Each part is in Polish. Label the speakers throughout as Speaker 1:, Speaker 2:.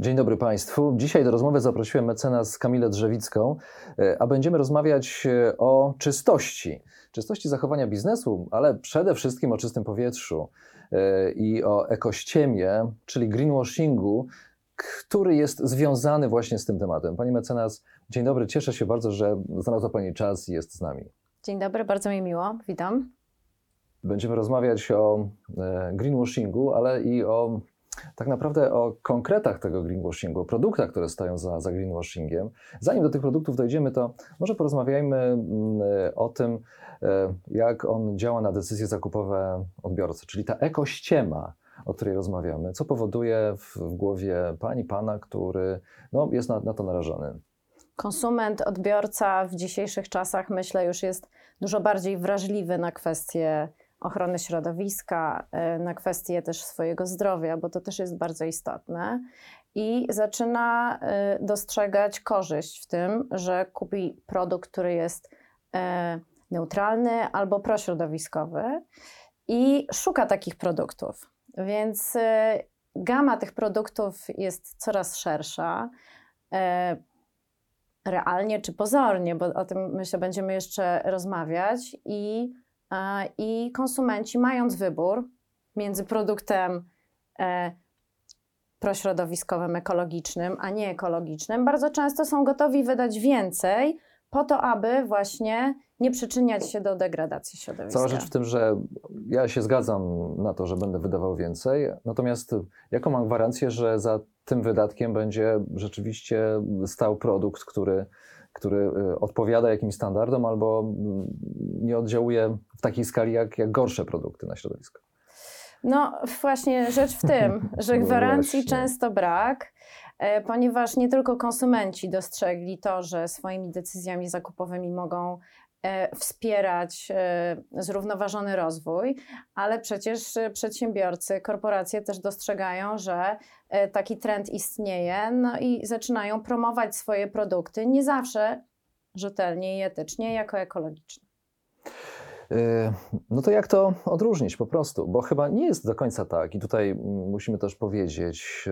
Speaker 1: Dzień dobry Państwu. Dzisiaj do rozmowy zaprosiłem mecenas Kamilę Drzewicką, e, a będziemy rozmawiać e, o czystości. Czystości zachowania biznesu, ale przede wszystkim o czystym powietrzu e, i o ekościemie, czyli greenwashingu, który jest związany właśnie z tym tematem. Pani mecenas, dzień dobry. Cieszę się bardzo, że znalazła Pani czas i jest z nami.
Speaker 2: Dzień dobry, bardzo mi miło. Witam.
Speaker 1: Będziemy rozmawiać o greenwashingu, ale i o tak naprawdę o konkretach tego greenwashingu, o produktach, które stoją za, za greenwashingiem. Zanim do tych produktów dojdziemy, to może porozmawiajmy mm, o tym, e, jak on działa na decyzje zakupowe odbiorcy, czyli ta ekościema, o której rozmawiamy. Co powoduje w, w głowie pani, pana, który no, jest na, na to narażony?
Speaker 2: Konsument, odbiorca w dzisiejszych czasach, myślę, już jest dużo bardziej wrażliwy na kwestie ochrony środowiska, e, na kwestie też swojego zdrowia, bo to też jest bardzo istotne. I zaczyna e, dostrzegać korzyść w tym, że kupi produkt, który jest e, neutralny albo prośrodowiskowy i szuka takich produktów. Więc gama tych produktów jest coraz szersza realnie czy pozornie, bo o tym myślę będziemy jeszcze rozmawiać i i konsumenci, mając wybór między produktem e, prośrodowiskowym, ekologicznym, a nie ekologicznym, bardzo często są gotowi wydać więcej po to, aby właśnie nie przyczyniać się do degradacji środowiska.
Speaker 1: Cała rzecz w tym, że ja się zgadzam na to, że będę wydawał więcej, natomiast jaką mam gwarancję, że za tym wydatkiem będzie rzeczywiście stał produkt, który który y, odpowiada jakimś standardom albo mm, nie oddziałuje w takiej skali jak, jak gorsze produkty na środowisko.
Speaker 2: No właśnie rzecz w tym, że gwarancji często brak, e, ponieważ nie tylko konsumenci dostrzegli to, że swoimi decyzjami zakupowymi mogą wspierać e, zrównoważony rozwój, ale przecież e, przedsiębiorcy, korporacje też dostrzegają, że taki trend istnieje no i zaczynają promować swoje produkty nie zawsze rzetelnie i etycznie, jako ekologiczne.
Speaker 1: No to jak to odróżnić po prostu? Bo chyba nie jest do końca tak, i tutaj musimy też powiedzieć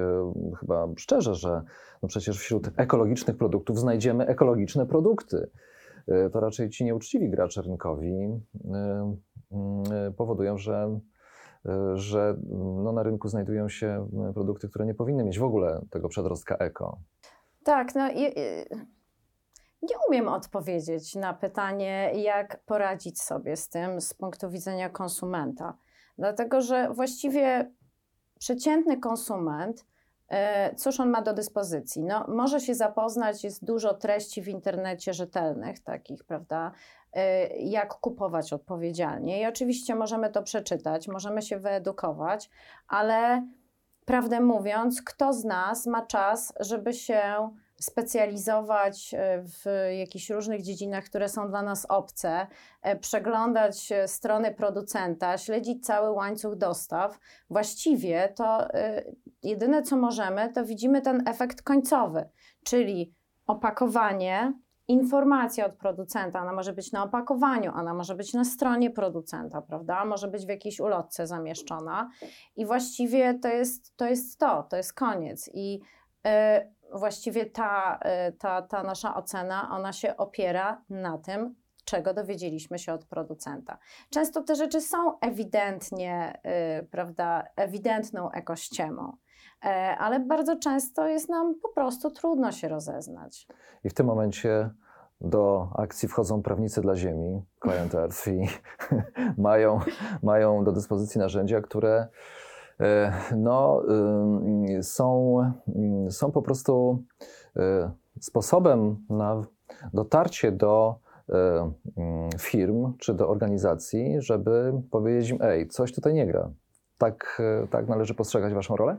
Speaker 1: chyba szczerze, że no przecież wśród ekologicznych produktów znajdziemy ekologiczne produkty. E, to raczej ci nieuczciwi gracze rynkowi e, e, powodują, że, że no na rynku znajdują się produkty, które nie powinny mieć w ogóle tego przedrostka eko.
Speaker 2: Tak, no i, nie umiem odpowiedzieć na pytanie, jak poradzić sobie z tym z punktu widzenia konsumenta. Dlatego, że właściwie przeciętny konsument cóż on ma do dyspozycji? No, może się zapoznać, jest dużo treści w internecie rzetelnych, takich, prawda, e, jak kupować odpowiedzialnie. I oczywiście możemy to przeczytać, możemy się wyedukować, ale prawdę mówiąc, kto z nas ma czas, żeby się specjalizować e, w jakichś różnych dziedzinach, które są dla nas obce, e, przeglądać e, strony producenta, śledzić cały łańcuch dostaw, właściwie to jedyne co możemy, to widzimy ten efekt końcowy, czyli opakowanie, informacja od producenta, ona może być na opakowaniu, ona może być na stronie producenta, prawda? Może być w jakiejś ulotce zamieszczona i właściwie to jest to, jest to, to jest koniec. I właściwie ta, y, ta, ta nasza ocena, ona się opiera na tym, czego dowiedzieliśmy się od producenta. Często te rzeczy są ewidentnie, yy, prawda, ewidentną ekościemą, yy, ale bardzo często jest nam po prostu trudno się rozeznać.
Speaker 1: I w tym momencie do akcji wchodzą prawnicy dla ziemi, Client Earth i mają, mają do dyspozycji narzędzia, które E, no, są, są po prostu e, sposobem na dotarcie do firm czy do organizacji, żeby powiedzieć im, ej, coś tutaj nie gra. Tak, tak należy postrzegać Waszą rolę?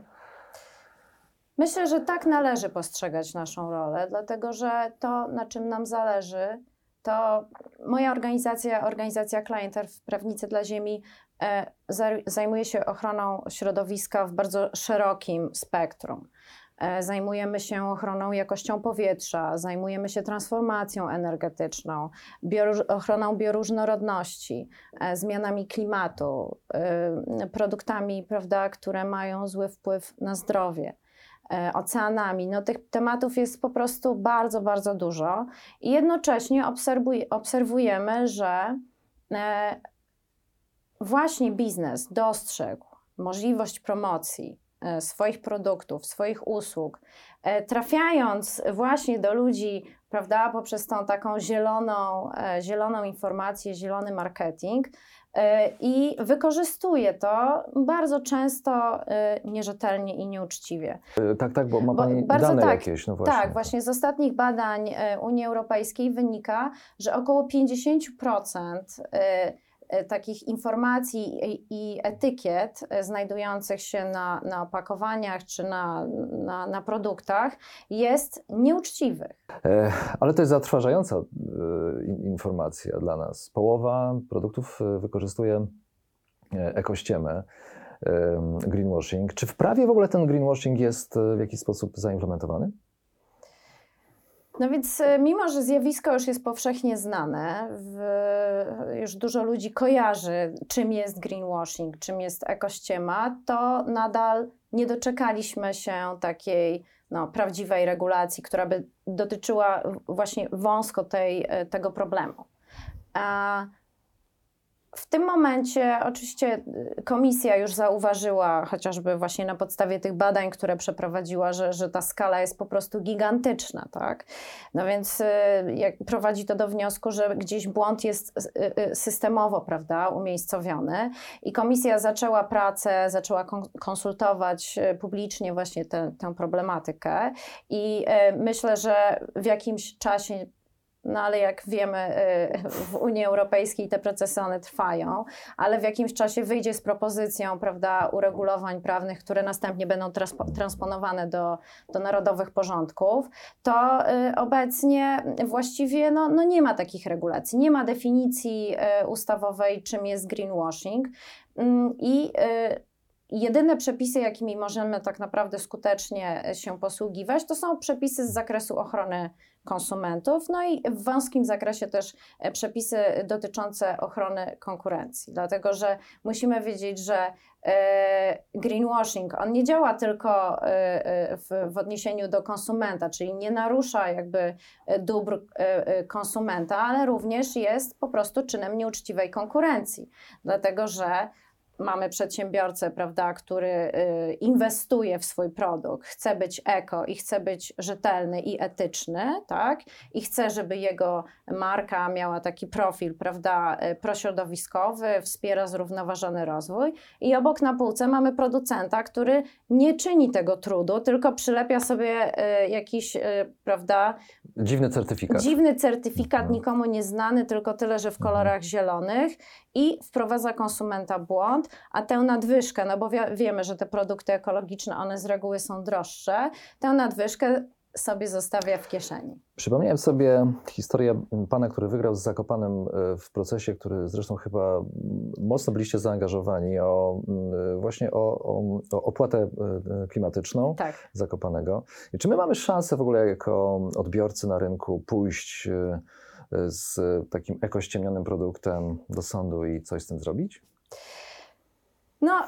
Speaker 2: Myślę, że tak należy postrzegać naszą rolę, dlatego że to, na czym nam zależy, to moja organizacja, organizacja Clienter w Prawnicy dla Ziemi, e, zajmuje się ochroną środowiska w bardzo szerokim spektrum. E, zajmujemy się ochroną jakością powietrza, zajmujemy się transformacją energetyczną, ochroną bioróżnorodności, e, zmianami klimatu, produktami, prawda, które mają zły wpływ na zdrowie. E, oceanami. No, tych tematów jest po prostu bardzo, bardzo dużo i jednocześnie obserwujemy, że e, właśnie biznes dostrzegł możliwość promocji e, swoich produktów, swoich usług, trafiając właśnie do ludzi, prawda, poprzez tą taką zieloną, zieloną informację, zielony marketing, E, i wykorzystuje to bardzo często e, nierzetelnie i nieuczciwie.
Speaker 1: E, tak, tak, bo ma Pani bo dane tak, jakieś. No
Speaker 2: właśnie. Tak, właśnie z ostatnich badań Unii Europejskiej wynika, że około 50% E, takich informacji i etykiet e, znajdujących się na, na opakowaniach czy na, na, na produktach jest nieuczciwych.
Speaker 1: E, ale to jest zatrważająca informacja dla nas. Połowa produktów wykorzystuje ekościemę greenwashing. Czy w prawie w ogóle ten greenwashing jest w jakiś sposób zaimplementowany?
Speaker 2: No więc e, mimo, że zjawisko już jest powszechnie znane, w, już dużo ludzi kojarzy, czym jest greenwashing, czym jest ekościema, to nadal nie doczekaliśmy się takiej no, prawdziwej regulacji, która by dotyczyła właśnie wąsko tej, e, tego problemu. A w tym momencie oczywiście y, komisja już zauważyła, chociażby właśnie na podstawie tych badań, które przeprowadziła, że, że ta skala jest po prostu gigantyczna, tak? No więc y, prowadzi to do wniosku, że gdzieś błąd jest y, systemowo, prawda, umiejscowiony i komisja zaczęła pracę, zaczęła konsultować publicznie właśnie tę, tę problematykę i myślę, że w jakimś czasie no ale jak wiemy, y, w Unii Europejskiej te procesy one trwają, ale w jakimś czasie wyjdzie z propozycją prawda, uregulowań prawnych, które następnie będą transponowane do, do narodowych porządków, to y, obecnie właściwie no, no nie ma takich regulacji, nie ma definicji y, ustawowej, czym jest greenwashing. Mm, I Jedyne przepisy, jakimi możemy tak naprawdę skutecznie się posługiwać, to są przepisy z zakresu ochrony konsumentów, no i w wąskim zakresie też e, przepisy dotyczące ochrony konkurencji, dlatego że musimy wiedzieć, że e, greenwashing, on nie działa tylko e, w, w odniesieniu do konsumenta, czyli nie narusza jakby dóbr konsumenta, ale również jest po prostu czynem nieuczciwej konkurencji, dlatego że mamy przedsiębiorcę, prawda, który y, inwestuje w swój produkt, chce być eko i chce być rzetelny i etyczny, tak? I chce, żeby jego marka miała taki profil, prawda, y, prośrodowiskowy, wspiera zrównoważony rozwój. I obok na półce mamy producenta, który nie czyni tego trudu, tylko przylepia sobie y, jakiś, prawda,
Speaker 1: dziwny certyfikat.
Speaker 2: Dziwny certyfikat, mhm. nikomu nieznany, tylko tyle, że w kolorach zielonych i wprowadza konsumenta błąd, a tę nadwyżkę, no bo wi wiemy, że te produkty ekologiczne, one z reguły są droższe, tę nadwyżkę sobie zostawia w kieszeni.
Speaker 1: Przypomniałem sobie historię pana, który wygrał z Zakopanem e, w procesie, który zresztą chyba mocno byliście zaangażowani, o, właśnie o, o, o opłatę e, klimatyczną
Speaker 2: tak.
Speaker 1: Zakopanego. I czy my mamy szansę w ogóle jako odbiorcy na rynku pójść e, z takim ekościemnionym produktem do sądu i coś z tym zrobić?
Speaker 2: No,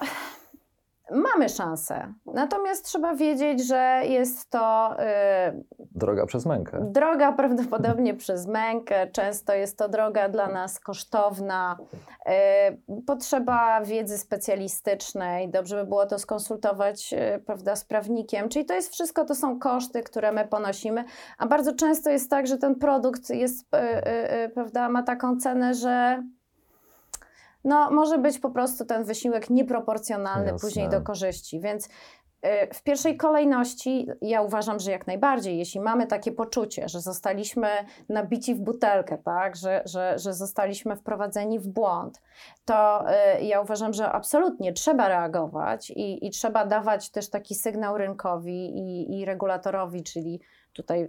Speaker 2: mamy szansę. Natomiast trzeba wiedzieć, że jest to.
Speaker 1: Yy, droga przez mękę.
Speaker 2: Droga prawdopodobnie przez mękę. Często jest to droga dla nas kosztowna. Yy, potrzeba wiedzy specjalistycznej. Dobrze by było to skonsultować yy, prawda, z prawnikiem. Czyli to jest wszystko, to są koszty, które my ponosimy. A bardzo często jest tak, że ten produkt jest, y, y, y, prawda, ma taką cenę, że no, może być po prostu ten wysiłek nieproporcjonalny Jasne. później do korzyści. Więc y, w pierwszej kolejności ja uważam, że jak najbardziej, jeśli mamy takie poczucie, że zostaliśmy nabici w butelkę, tak, że, że, że zostaliśmy wprowadzeni w błąd, to y, ja uważam, że absolutnie trzeba reagować i, i trzeba dawać też taki sygnał rynkowi i, i regulatorowi, czyli tutaj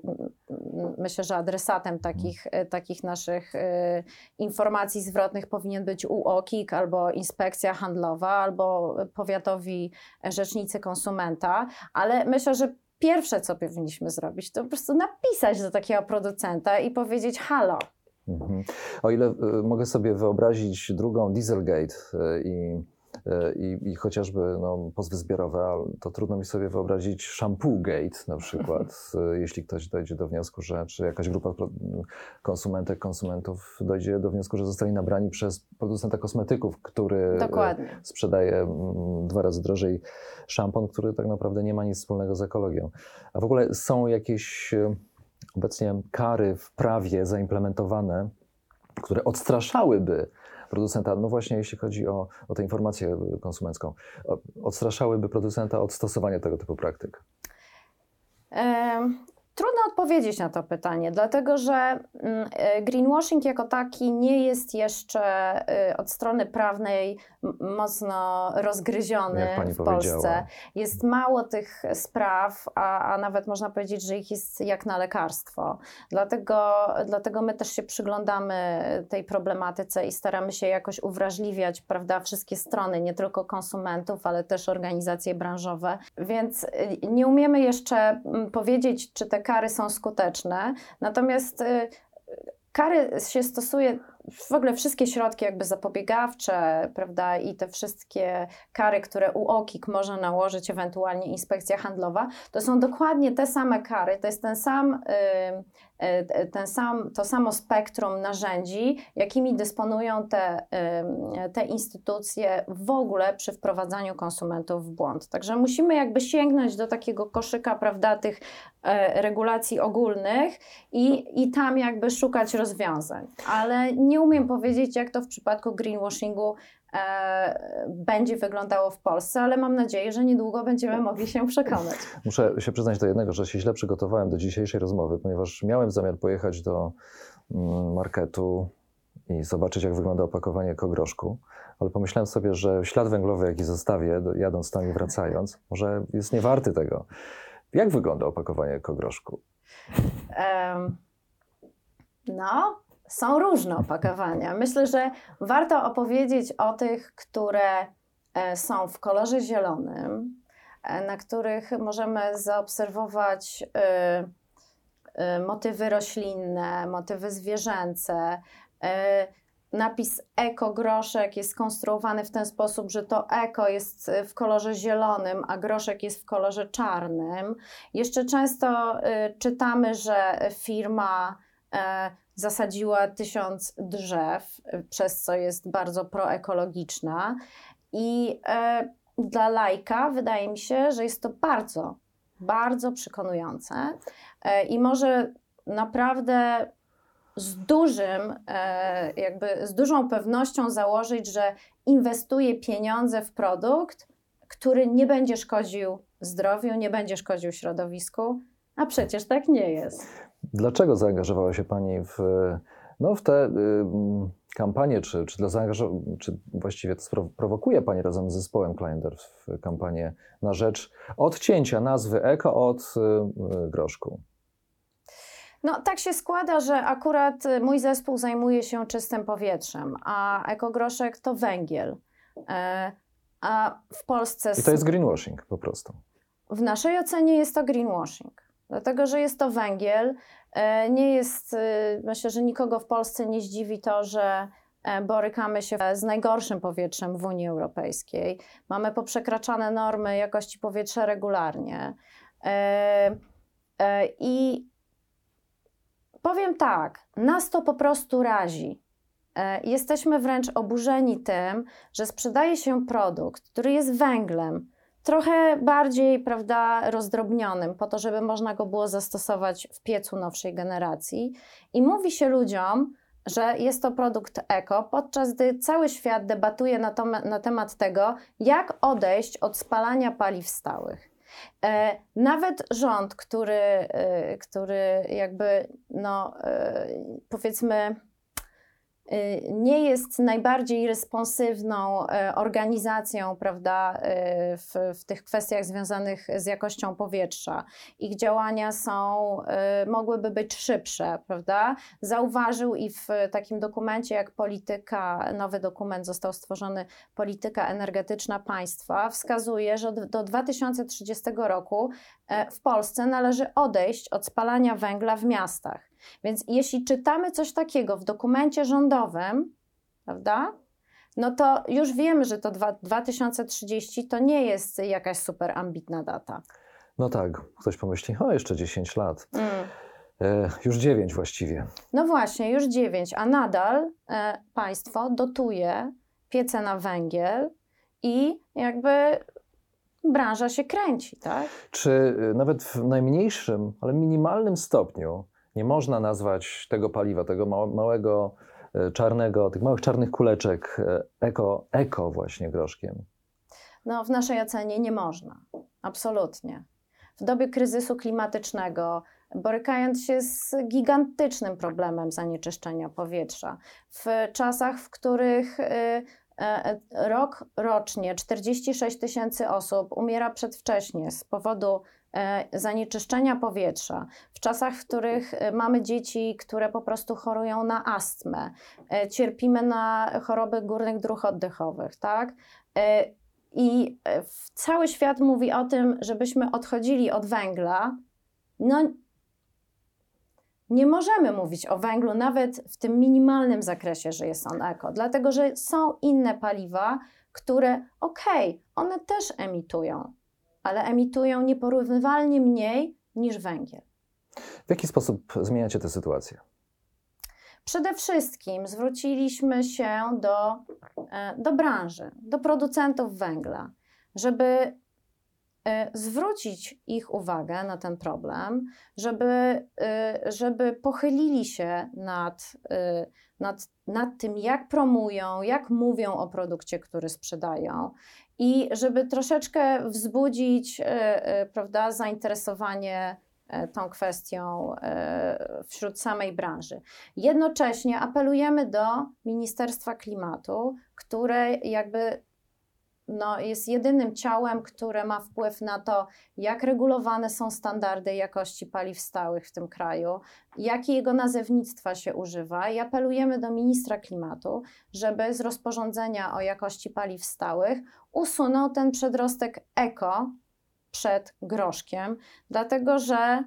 Speaker 2: myślę, że adresatem takich, e, takich naszych e, informacji zwrotnych powinien być UOKiK albo Inspekcja Handlowa, albo powiatowi rzecznicy konsumenta, ale myślę, że pierwsze, co powinniśmy zrobić, to po prostu napisać do takiego producenta i powiedzieć halo,
Speaker 1: mhm. O ile y, mogę sobie wyobrazić drugą Dieselgate i E, i, i chociażby no, pozwy zbiorowe, to trudno mi sobie wyobrazić shampoo gate na przykład, e, jeśli ktoś dojdzie do wniosku, że czy jakaś grupa konsumentek, konsumentów dojdzie do wniosku, że zostali nabrani przez producenta kosmetyków, który e,
Speaker 2: Dokładnie.
Speaker 1: sprzedaje mm, dwa razy drożej szampon, który tak naprawdę nie ma nic wspólnego z ekologią. A w ogóle są jakieś obecnie kary w prawie zaimplementowane, które odstraszałyby producenta, no właśnie jeśli chodzi o, o tę informację konsumencką, odstraszałyby producenta od stosowania tego typu praktyk?
Speaker 2: Trudno odpowiedzieć na to pytanie, dlatego że mm, e, greenwashing jako taki nie jest jeszcze e, od strony prawnej mocno rozgryziony w Polsce. Jest mało tych spraw, a, a nawet można powiedzieć, że ich jest jak na lekarstwo. Dlatego, dlatego my też się przyglądamy tej problematyce i staramy się jakoś uwrażliwiać prawda, wszystkie strony, nie tylko konsumentów, ale też organizacje branżowe. Więc y, nie umiemy jeszcze powiedzieć, czy te kary są skuteczne. Natomiast y, kary się stosuje w ogóle wszystkie środki jakby zapobiegawcze, prawda, i te wszystkie kary, które UOKiK może nałożyć, ewentualnie inspekcja handlowa, to są dokładnie te same kary, to jest ten sam, ten sam, to samo spektrum narzędzi, jakimi dysponują te, te instytucje w ogóle przy wprowadzaniu konsumentów w błąd. Także musimy jakby sięgnąć do takiego koszyka, prawda, tych regulacji ogólnych i, i tam jakby szukać rozwiązań, ale nie umiem powiedzieć, jak to w przypadku greenwashingu e, będzie wyglądało w Polsce, ale mam nadzieję, że niedługo będziemy mogli się przekonać.
Speaker 1: Muszę się przyznać do jednego, że się źle przygotowałem do dzisiejszej rozmowy, ponieważ miałem zamiar pojechać do mm, marketu i zobaczyć, jak wygląda opakowanie kogroszku, ale pomyślałem sobie, że ślad węglowy, jaki zostawię, jadąc tam i wracając, może jest niewarty tego. Jak wygląda opakowanie kogroszku? Um,
Speaker 2: no, są różne opakowania. Myślę, że warto opowiedzieć o tych, które e, są w kolorze zielonym, e, na których możemy zaobserwować e, motywy roślinne, motywy zwierzęce. Napis eko groszek jest skonstruowany w ten sposób, że to eko jest w kolorze zielonym, a groszek jest w kolorze czarnym. Jeszcze często czytamy, że firma zasadziła tysiąc drzew, przez co jest bardzo proekologiczna. I e, dla lajka wydaje mi się, że jest to bardzo, bardzo przekonujące e, i może naprawdę z dużym, e, jakby z dużą pewnością założyć, że inwestuje pieniądze w produkt, który nie będzie szkodził zdrowiu, nie będzie szkodził środowisku, a przecież tak nie jest.
Speaker 1: Dlaczego zaangażowała się Pani w, no, w te y, kampanie, czy, czy, dla czy właściwie to prowokuje Pani razem z zespołem Kleinder w kampanię na rzecz odcięcia nazwy eko od y, y, groszku?
Speaker 2: No, tak się składa, że akurat mój zespół zajmuje się czystym powietrzem, a ekogroszek to węgiel. E, a w Polsce.
Speaker 1: I to jest greenwashing po prostu.
Speaker 2: W naszej ocenie jest to greenwashing dlatego że jest to węgiel. E, nie jest, e, myślę, że nikogo w Polsce nie zdziwi to, że e, borykamy się z najgorszym powietrzem w Unii Europejskiej. Mamy poprzekraczane normy jakości powietrza regularnie. I powiem tak, nas to po prostu razi. Jesteśmy wręcz oburzeni tym, że sprzedaje się produkt, który jest węglem, trochę bardziej, prawda, rozdrobnionym, po to, żeby można go było zastosować w piecu nowszej generacji. I mówi się ludziom, że jest to produkt eko, podczas gdy cały świat debatuje na, to, na temat tego, jak odejść od spalania paliw stałych. E, nawet rząd, który, który jakby, no, powiedzmy, Y, nie jest najbardziej responsywną y, organizacją prawda, y, w, w tych kwestiach związanych z jakością powietrza. Ich działania są, mogłyby być szybsze, prawda? Zauważył i w takim dokumencie jak polityka, nowy dokument został stworzony, polityka energetyczna państwa, wskazuje, że do 2030 roku w Polsce należy odejść od spalania węgla w miastach. Więc jeśli czytamy coś takiego w dokumencie rządowym, prawda, no to już wiemy, że to 2030 to nie jest jakaś super ambitna data.
Speaker 1: No tak, ktoś pomyśli, o jeszcze 10 lat. Mm. E, już 9 właściwie.
Speaker 2: No właśnie, już 9, a nadal e, państwo dotuje piece na węgiel i jakby branża się kręci, tak?
Speaker 1: Czy e, nawet w najmniejszym, ale minimalnym stopniu nie można nazwać tego paliwa, tego małego e, czarnego, tych małych czarnych kuleczek e, eko, eko właśnie groszkiem?
Speaker 2: No, w naszej ocenie nie można. Absolutnie. W dobie kryzysu klimatycznego, borykając się z gigantycznym problemem zanieczyszczenia powietrza, w czasach, w których e, rok rocznie 46 tysięcy osób umiera przedwcześnie z powodu zanieczyszczenia powietrza, w czasach, w których e, mamy dzieci, które po prostu chorują na astmę, e, cierpimy na choroby górnych dróg oddechowych, tak? I cały świat mówi o tym, żebyśmy odchodzili od węgla. No, nie możemy mówić o węglu nawet w tym minimalnym zakresie, że jest on eko, dlatego że są inne paliwa, które, okej, okay, one też emitują ale emitują nieporównywalnie mniej niż węgiel.
Speaker 1: W jaki sposób zmieniacie tę sytuację?
Speaker 2: Przede wszystkim zwróciliśmy się do, e, do branży, do producentów węgla, żeby e, zwrócić ich uwagę na ten problem, żeby, e, żeby pochylili się nad, nad, nad tym, jak promują, jak mówią o produkcie, który sprzedają i żeby troszeczkę wzbudzić e, e, prawda, zainteresowanie e, tą kwestią wśród samej branży. Jednocześnie apelujemy do Ministerstwa Klimatu, które jakby no, jest jedynym ciałem, które ma wpływ na to, jak regulowane są standardy jakości paliw stałych w tym kraju, jakiego nazewnictwa się używa. I apelujemy do ministra klimatu, żeby z rozporządzenia o jakości paliw stałych usunął ten przedrostek eko przed groszkiem, dlatego że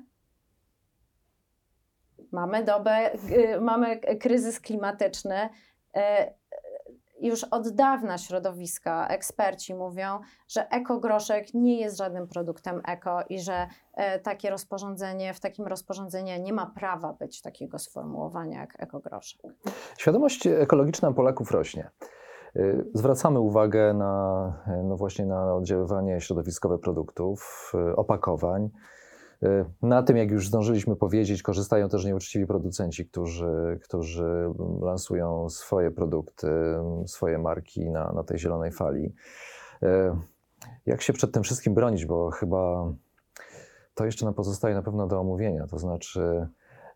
Speaker 2: mamy dobę, mamy kryzys klimatyczny y, już od dawna środowiska, eksperci mówią, że ekogroszek nie jest żadnym produktem eko i że e, takie rozporządzenie, w takim rozporządzeniu nie ma prawa być takiego sformułowania jak ekogroszek.
Speaker 1: Świadomość ekologiczna Polaków rośnie. E, zwracamy uwagę na, e, no właśnie na oddziaływanie środowiskowe produktów, opakowań. Y, na tym, jak już zdążyliśmy powiedzieć, korzystają też nieuczciwi producenci, którzy, którzy lansują swoje produkty, swoje marki na, na tej zielonej fali. Y, jak się przed tym wszystkim bronić, bo chyba to jeszcze nam pozostaje na pewno do omówienia. To znaczy,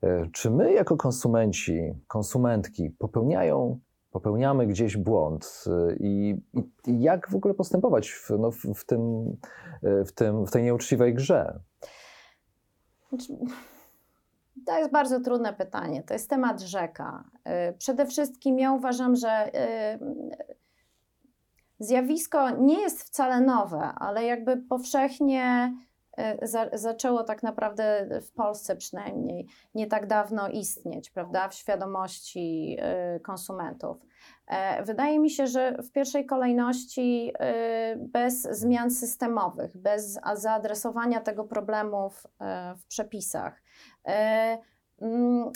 Speaker 1: y, czy my jako konsumenci, konsumentki popełniają, popełniamy gdzieś błąd i, i jak w ogóle postępować w, no, w, tym, w, tym, w tej nieuczciwej grze?
Speaker 2: Znaczy, to jest bardzo trudne pytanie. To jest temat rzeka. Y, przede wszystkim ja uważam, że y, zjawisko nie jest wcale nowe, ale jakby powszechnie y, za, zaczęło tak naprawdę w Polsce przynajmniej nie tak dawno istnieć, prawda, w świadomości konsumentów. E, wydaje mi się, że w pierwszej kolejności e, bez zmian systemowych, bez zaadresowania tego problemu w, e, w przepisach, mm,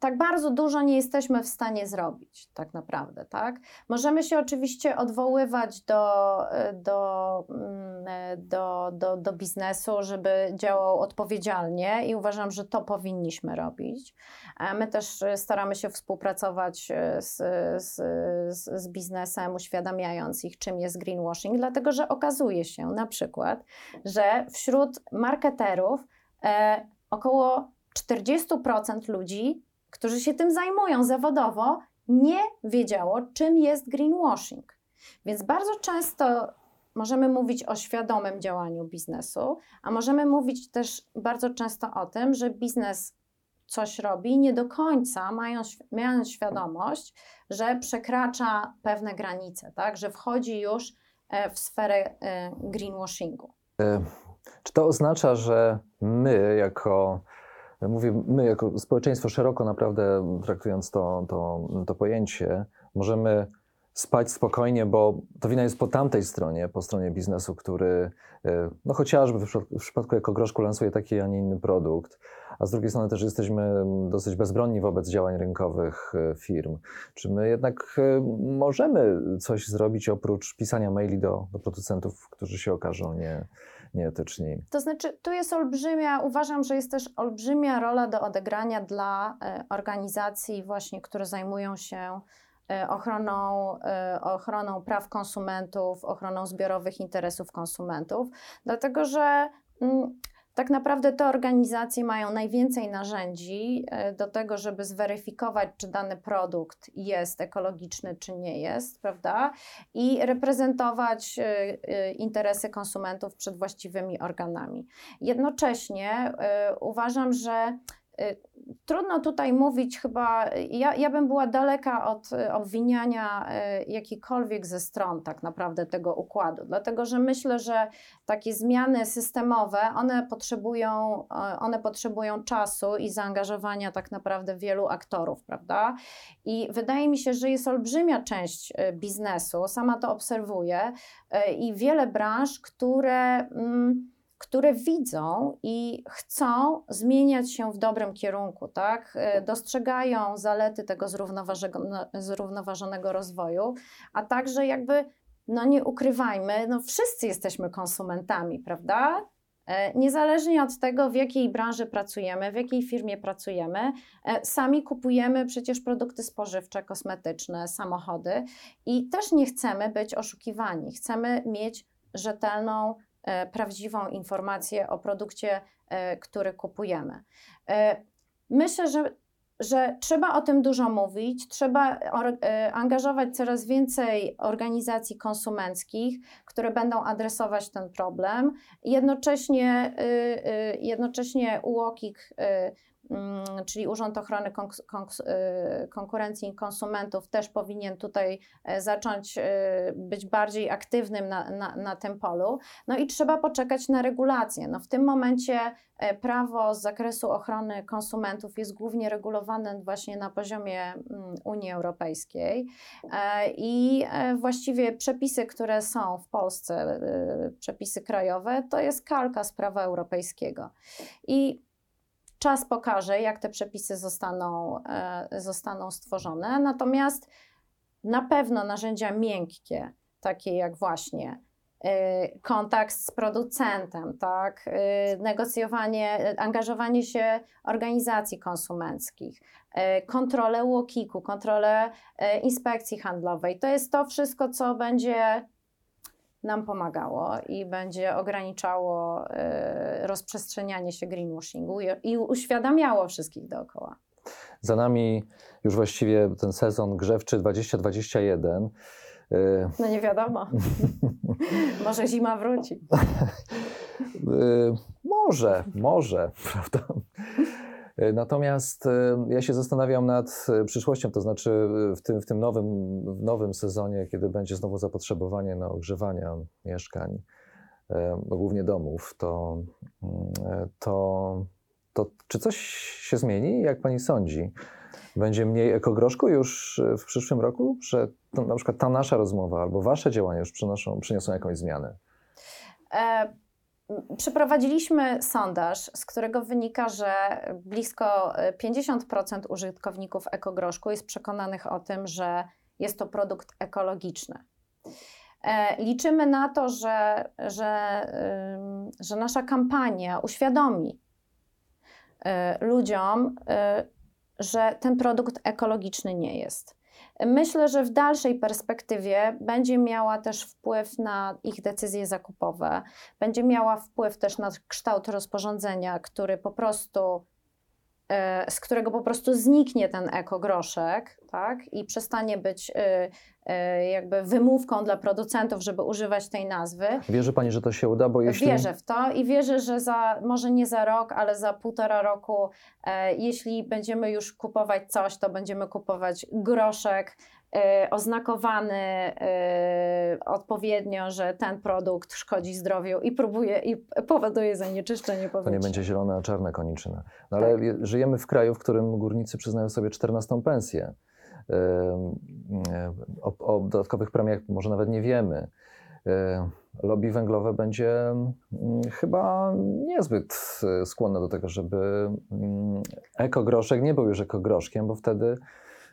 Speaker 2: tak bardzo dużo nie jesteśmy w stanie zrobić, tak naprawdę, tak? Możemy się oczywiście odwoływać do, do, mm, do, do, do biznesu, żeby działał odpowiedzialnie i uważam, że to powinniśmy robić. My też staramy się współpracować z, z, z, z biznesem, uświadamiając ich, czym jest greenwashing, dlatego że okazuje się na przykład, że wśród marketerów e, około 40% ludzi którzy się tym zajmują zawodowo, nie wiedziało, czym jest greenwashing. Więc bardzo często możemy mówić o świadomym działaniu biznesu, a możemy mówić też bardzo często o tym, że biznes coś robi, nie do końca mając, mając świadomość, że przekracza pewne granice, tak? że wchodzi już e, w sferę e, greenwashingu.
Speaker 1: E, czy to oznacza, że my, jako Mówię, my jako społeczeństwo szeroko naprawdę traktując to, to, to pojęcie, możemy spać spokojnie, bo to wina jest po tamtej stronie, po stronie biznesu, który e, no chociażby w przypadku, jako groszku lansuje taki, a nie inny produkt, a z drugiej strony też jesteśmy dosyć bezbronni wobec działań rynkowych e, firm. Czy my jednak e, możemy coś zrobić oprócz pisania maili do, do producentów, którzy się okażą nie, nieetyczni.
Speaker 2: To znaczy, tu jest olbrzymia, uważam, że jest też olbrzymia rola do odegrania dla e, organizacji właśnie, które zajmują się e, ochroną, e, ochroną praw konsumentów, ochroną zbiorowych interesów konsumentów, dlatego że mm, tak naprawdę te organizacje mają najwięcej narzędzi e, do tego, żeby zweryfikować, czy dany produkt jest ekologiczny, czy nie jest, prawda? I reprezentować e, e, interesy konsumentów przed właściwymi organami. Jednocześnie uważam, że Trudno tutaj mówić, chyba ja, ja bym była daleka od e, obwiniania e, jakikolwiek ze stron tak naprawdę tego układu, dlatego że myślę, że takie zmiany systemowe, one potrzebują, e, one potrzebują czasu i zaangażowania tak naprawdę wielu aktorów, prawda? I wydaje mi się, że jest olbrzymia część biznesu, sama to obserwuję i wiele branż, które. Mm, które widzą i chcą zmieniać się w dobrym kierunku, tak? E, dostrzegają zalety tego no, zrównoważonego rozwoju, a także jakby, no nie ukrywajmy, no wszyscy jesteśmy konsumentami, prawda? E, niezależnie od tego, w jakiej branży pracujemy, w jakiej firmie pracujemy, e, sami kupujemy przecież produkty spożywcze, kosmetyczne, samochody i też nie chcemy być oszukiwani. Chcemy mieć rzetelną prawdziwą informację o produkcie, e, który kupujemy. E, myślę, że, że trzeba o tym dużo mówić, trzeba angażować coraz więcej organizacji konsumenckich, które będą adresować ten problem. Jednocześnie, jednocześnie UOKiK Mm, czyli Urząd Ochrony y, Konkurencji i Konsumentów też powinien tutaj e, zacząć e, być bardziej aktywnym na, na, na tym polu. No i trzeba poczekać na regulację. No w tym momencie e, prawo z zakresu ochrony konsumentów jest głównie regulowane właśnie na poziomie mm, Unii Europejskiej i właściwie przepisy, które są w Polsce, przepisy krajowe, to jest kalka z prawa europejskiego. I Czas pokaże, jak te przepisy zostaną, e, zostaną stworzone. Natomiast na pewno narzędzia miękkie, takie jak właśnie e, kontakt z producentem, tak, e, negocjowanie, angażowanie się organizacji konsumenckich, kontrolę UOKiK-u, kontrolę inspekcji handlowej. To jest to wszystko, co będzie nam pomagało i będzie ograniczało y, rozprzestrzenianie się greenwashingu i, uświadamiało wszystkich dookoła.
Speaker 1: Za nami już właściwie ten sezon grzewczy 2021.
Speaker 2: Y, no nie wiadomo. może zima wróci.
Speaker 1: Y, może, może, prawda? E, natomiast e, ja się zastanawiam nad e, przyszłością, to znaczy w tym, w tym nowym, w nowym sezonie, kiedy będzie znowu zapotrzebowanie na ogrzewania mieszkań, no głównie domów, to, mm, to, to czy coś się zmieni? Jak pani sądzi? Będzie mniej ekogroszku już w przyszłym roku? Że to, na przykład ta nasza rozmowa albo wasze działania już przynoszą, przyniosą jakąś zmianę?
Speaker 2: E Przeprowadziliśmy sondaż, z którego wynika, że blisko 50% użytkowników ekogroszku jest przekonanych o tym, że jest to produkt ekologiczny. E, liczymy na to, że, że, że nasza kampania uświadomi e, ludziom, e, że ten produkt ekologiczny nie jest. Myślę, że w dalszej perspektywie będzie miała też wpływ na ich decyzje zakupowe, będzie miała wpływ też na kształt rozporządzenia, który po prostu z którego po prostu zniknie ten ekogroszek, tak? I przestanie być e, e, jakby wymówką dla producentów, żeby używać tej nazwy.
Speaker 1: Wierzy Pani, że to się uda, bo jeśli...
Speaker 2: Wierzę w to i wierzę, że za, może nie za rok, ale za półtora roku, jeśli będziemy już kupować coś, to będziemy kupować groszek, oznakowany y, odpowiednio, że ten produkt szkodzi zdrowiu i próbuje i powoduje zanieczyszczenie powietrza.
Speaker 1: To nie będzie zielona, a czarna koniczyna. No ale tak. żyjemy w kraju, w którym górnicy przyznają sobie 14 pensję. O, o dodatkowych premiach może nawet nie wiemy. Lobby węglowe będzie mm, chyba niezbyt skłonne do tego, żeby mm, ekogroszek nie był już ekogroszkiem, bo wtedy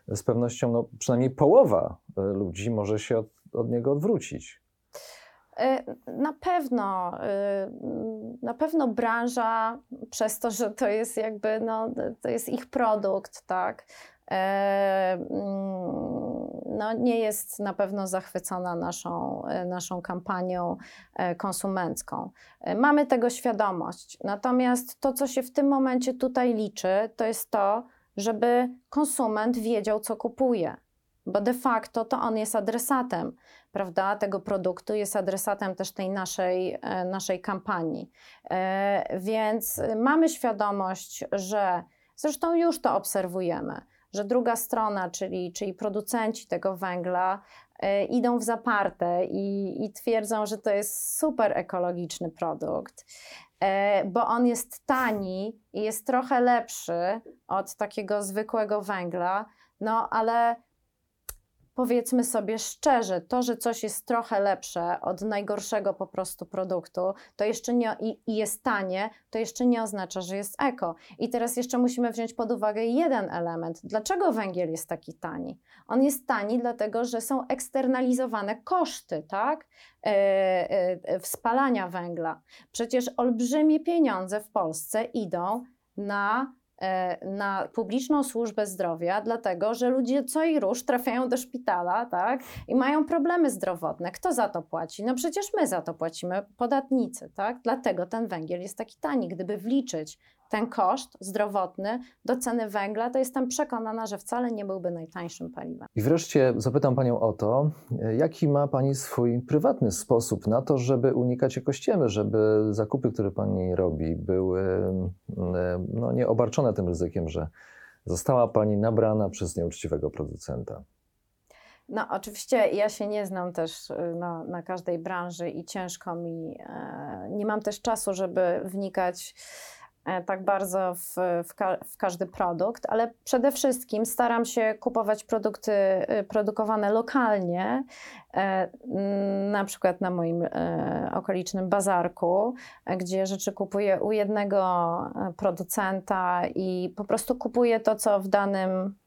Speaker 1: z pewnością no, przynajmniej połowa e, ludzi może się od, od niego odwrócić.
Speaker 2: E, na pewno, e, na pewno branża, przez to, że to jest jakby, no, to jest ich produkt, tak, mm, no, nie jest na pewno zachwycona naszą, naszą kampanią konsumencką. Mamy tego świadomość. Natomiast to, co się w tym momencie tutaj liczy, to jest to, żeby konsument wiedział, co kupuje, bo de facto to on jest adresatem, prawda, tego produktu, jest adresatem też tej naszej, e, naszej kampanii. E, więc mamy świadomość, że zresztą już to obserwujemy, że druga strona, czyli, czyli producenci tego węgla, e, idą w zaparte i, i twierdzą, że to jest super ekologiczny produkt. E, bo on jest tani i jest trochę lepszy od takiego zwykłego węgla, no ale powiedzmy sobie szczerze, to, że coś jest trochę lepsze od najgorszego po prostu produktu, to jeszcze nie i, i, jest tanie, to jeszcze nie oznacza, że jest eko. I teraz jeszcze musimy wziąć pod uwagę jeden element. Dlaczego węgiel jest taki tani? On jest tani dlatego, że są eksternalizowane koszty, tak? E, e, spalania węgla. Przecież olbrzymie pieniądze w Polsce idą na E, na publiczną służbę zdrowia, dlatego że ludzie co i róż trafiają do szpitala tak, i mają problemy zdrowotne. Kto za to płaci? No przecież my za to płacimy, podatnicy. Tak? Dlatego ten węgiel jest taki tani. Gdyby wliczyć ten koszt zdrowotny do ceny węgla, to jestem przekonana, że wcale nie byłby najtańszym paliwem.
Speaker 1: I wreszcie zapytam Panią o to, jaki ma Pani swój prywatny sposób na to, żeby unikać ekościemy, żeby zakupy, które Pani robi, były mm, no, nie obarczone tym ryzykiem, że została Pani nabrana przez nieuczciwego producenta?
Speaker 2: No, oczywiście ja się nie znam też y, na, na każdej branży i ciężko mi, e, nie mam też czasu, żeby wnikać E, tak bardzo w, w, ka w, każdy produkt, ale przede wszystkim staram się kupować produkty y, produkowane lokalnie, e, na przykład na moim e, okolicznym bazarku, gdzie rzeczy kupuję u jednego producenta i po prostu kupuję to, co w danym E,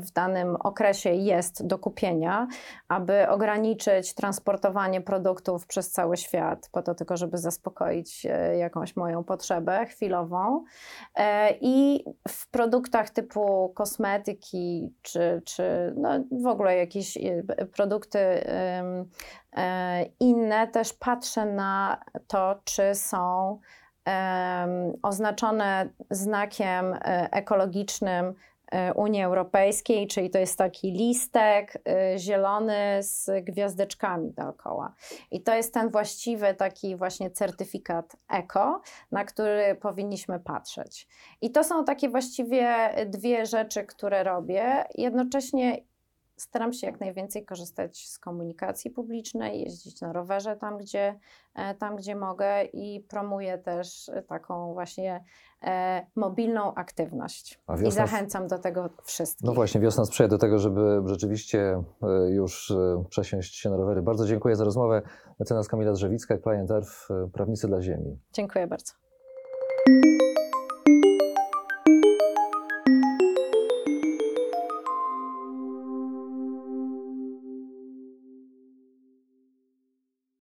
Speaker 2: w danym okresie jest do kupienia, aby ograniczyć transportowanie produktów przez cały świat, po to tylko, żeby zaspokoić e, jakąś moją potrzebę chwilową. E, I w produktach typu kosmetyki, czy, czy no w ogóle jakieś produkty inne, też patrzę na to, czy są oznaczone znakiem ekologicznym E, Unii Europejskiej, czyli to jest taki listek e, zielony z gwiazdeczkami dookoła. I to jest ten właściwy taki właśnie certyfikat eko, na który powinniśmy patrzeć. I to są takie właściwie dwie rzeczy, które robię. Jednocześnie staram się jak najwięcej korzystać z komunikacji publicznej, jeździć na rowerze tam, gdzie, e, tam, gdzie mogę i promuję też e, taką właśnie e, mobilną aktywność.
Speaker 1: A
Speaker 2: I
Speaker 1: wiosna-
Speaker 2: zachęcam do tego wszystkich.
Speaker 1: No właśnie, wiosna sprzyja do tego, żeby rzeczywiście e, już przesiąść się na rowery. Bardzo dziękuję za rozmowę. Mecenas Kamila Drzewicka, Client Earth, e, prawnicy dla ziemi.
Speaker 2: Dziękuję bardzo.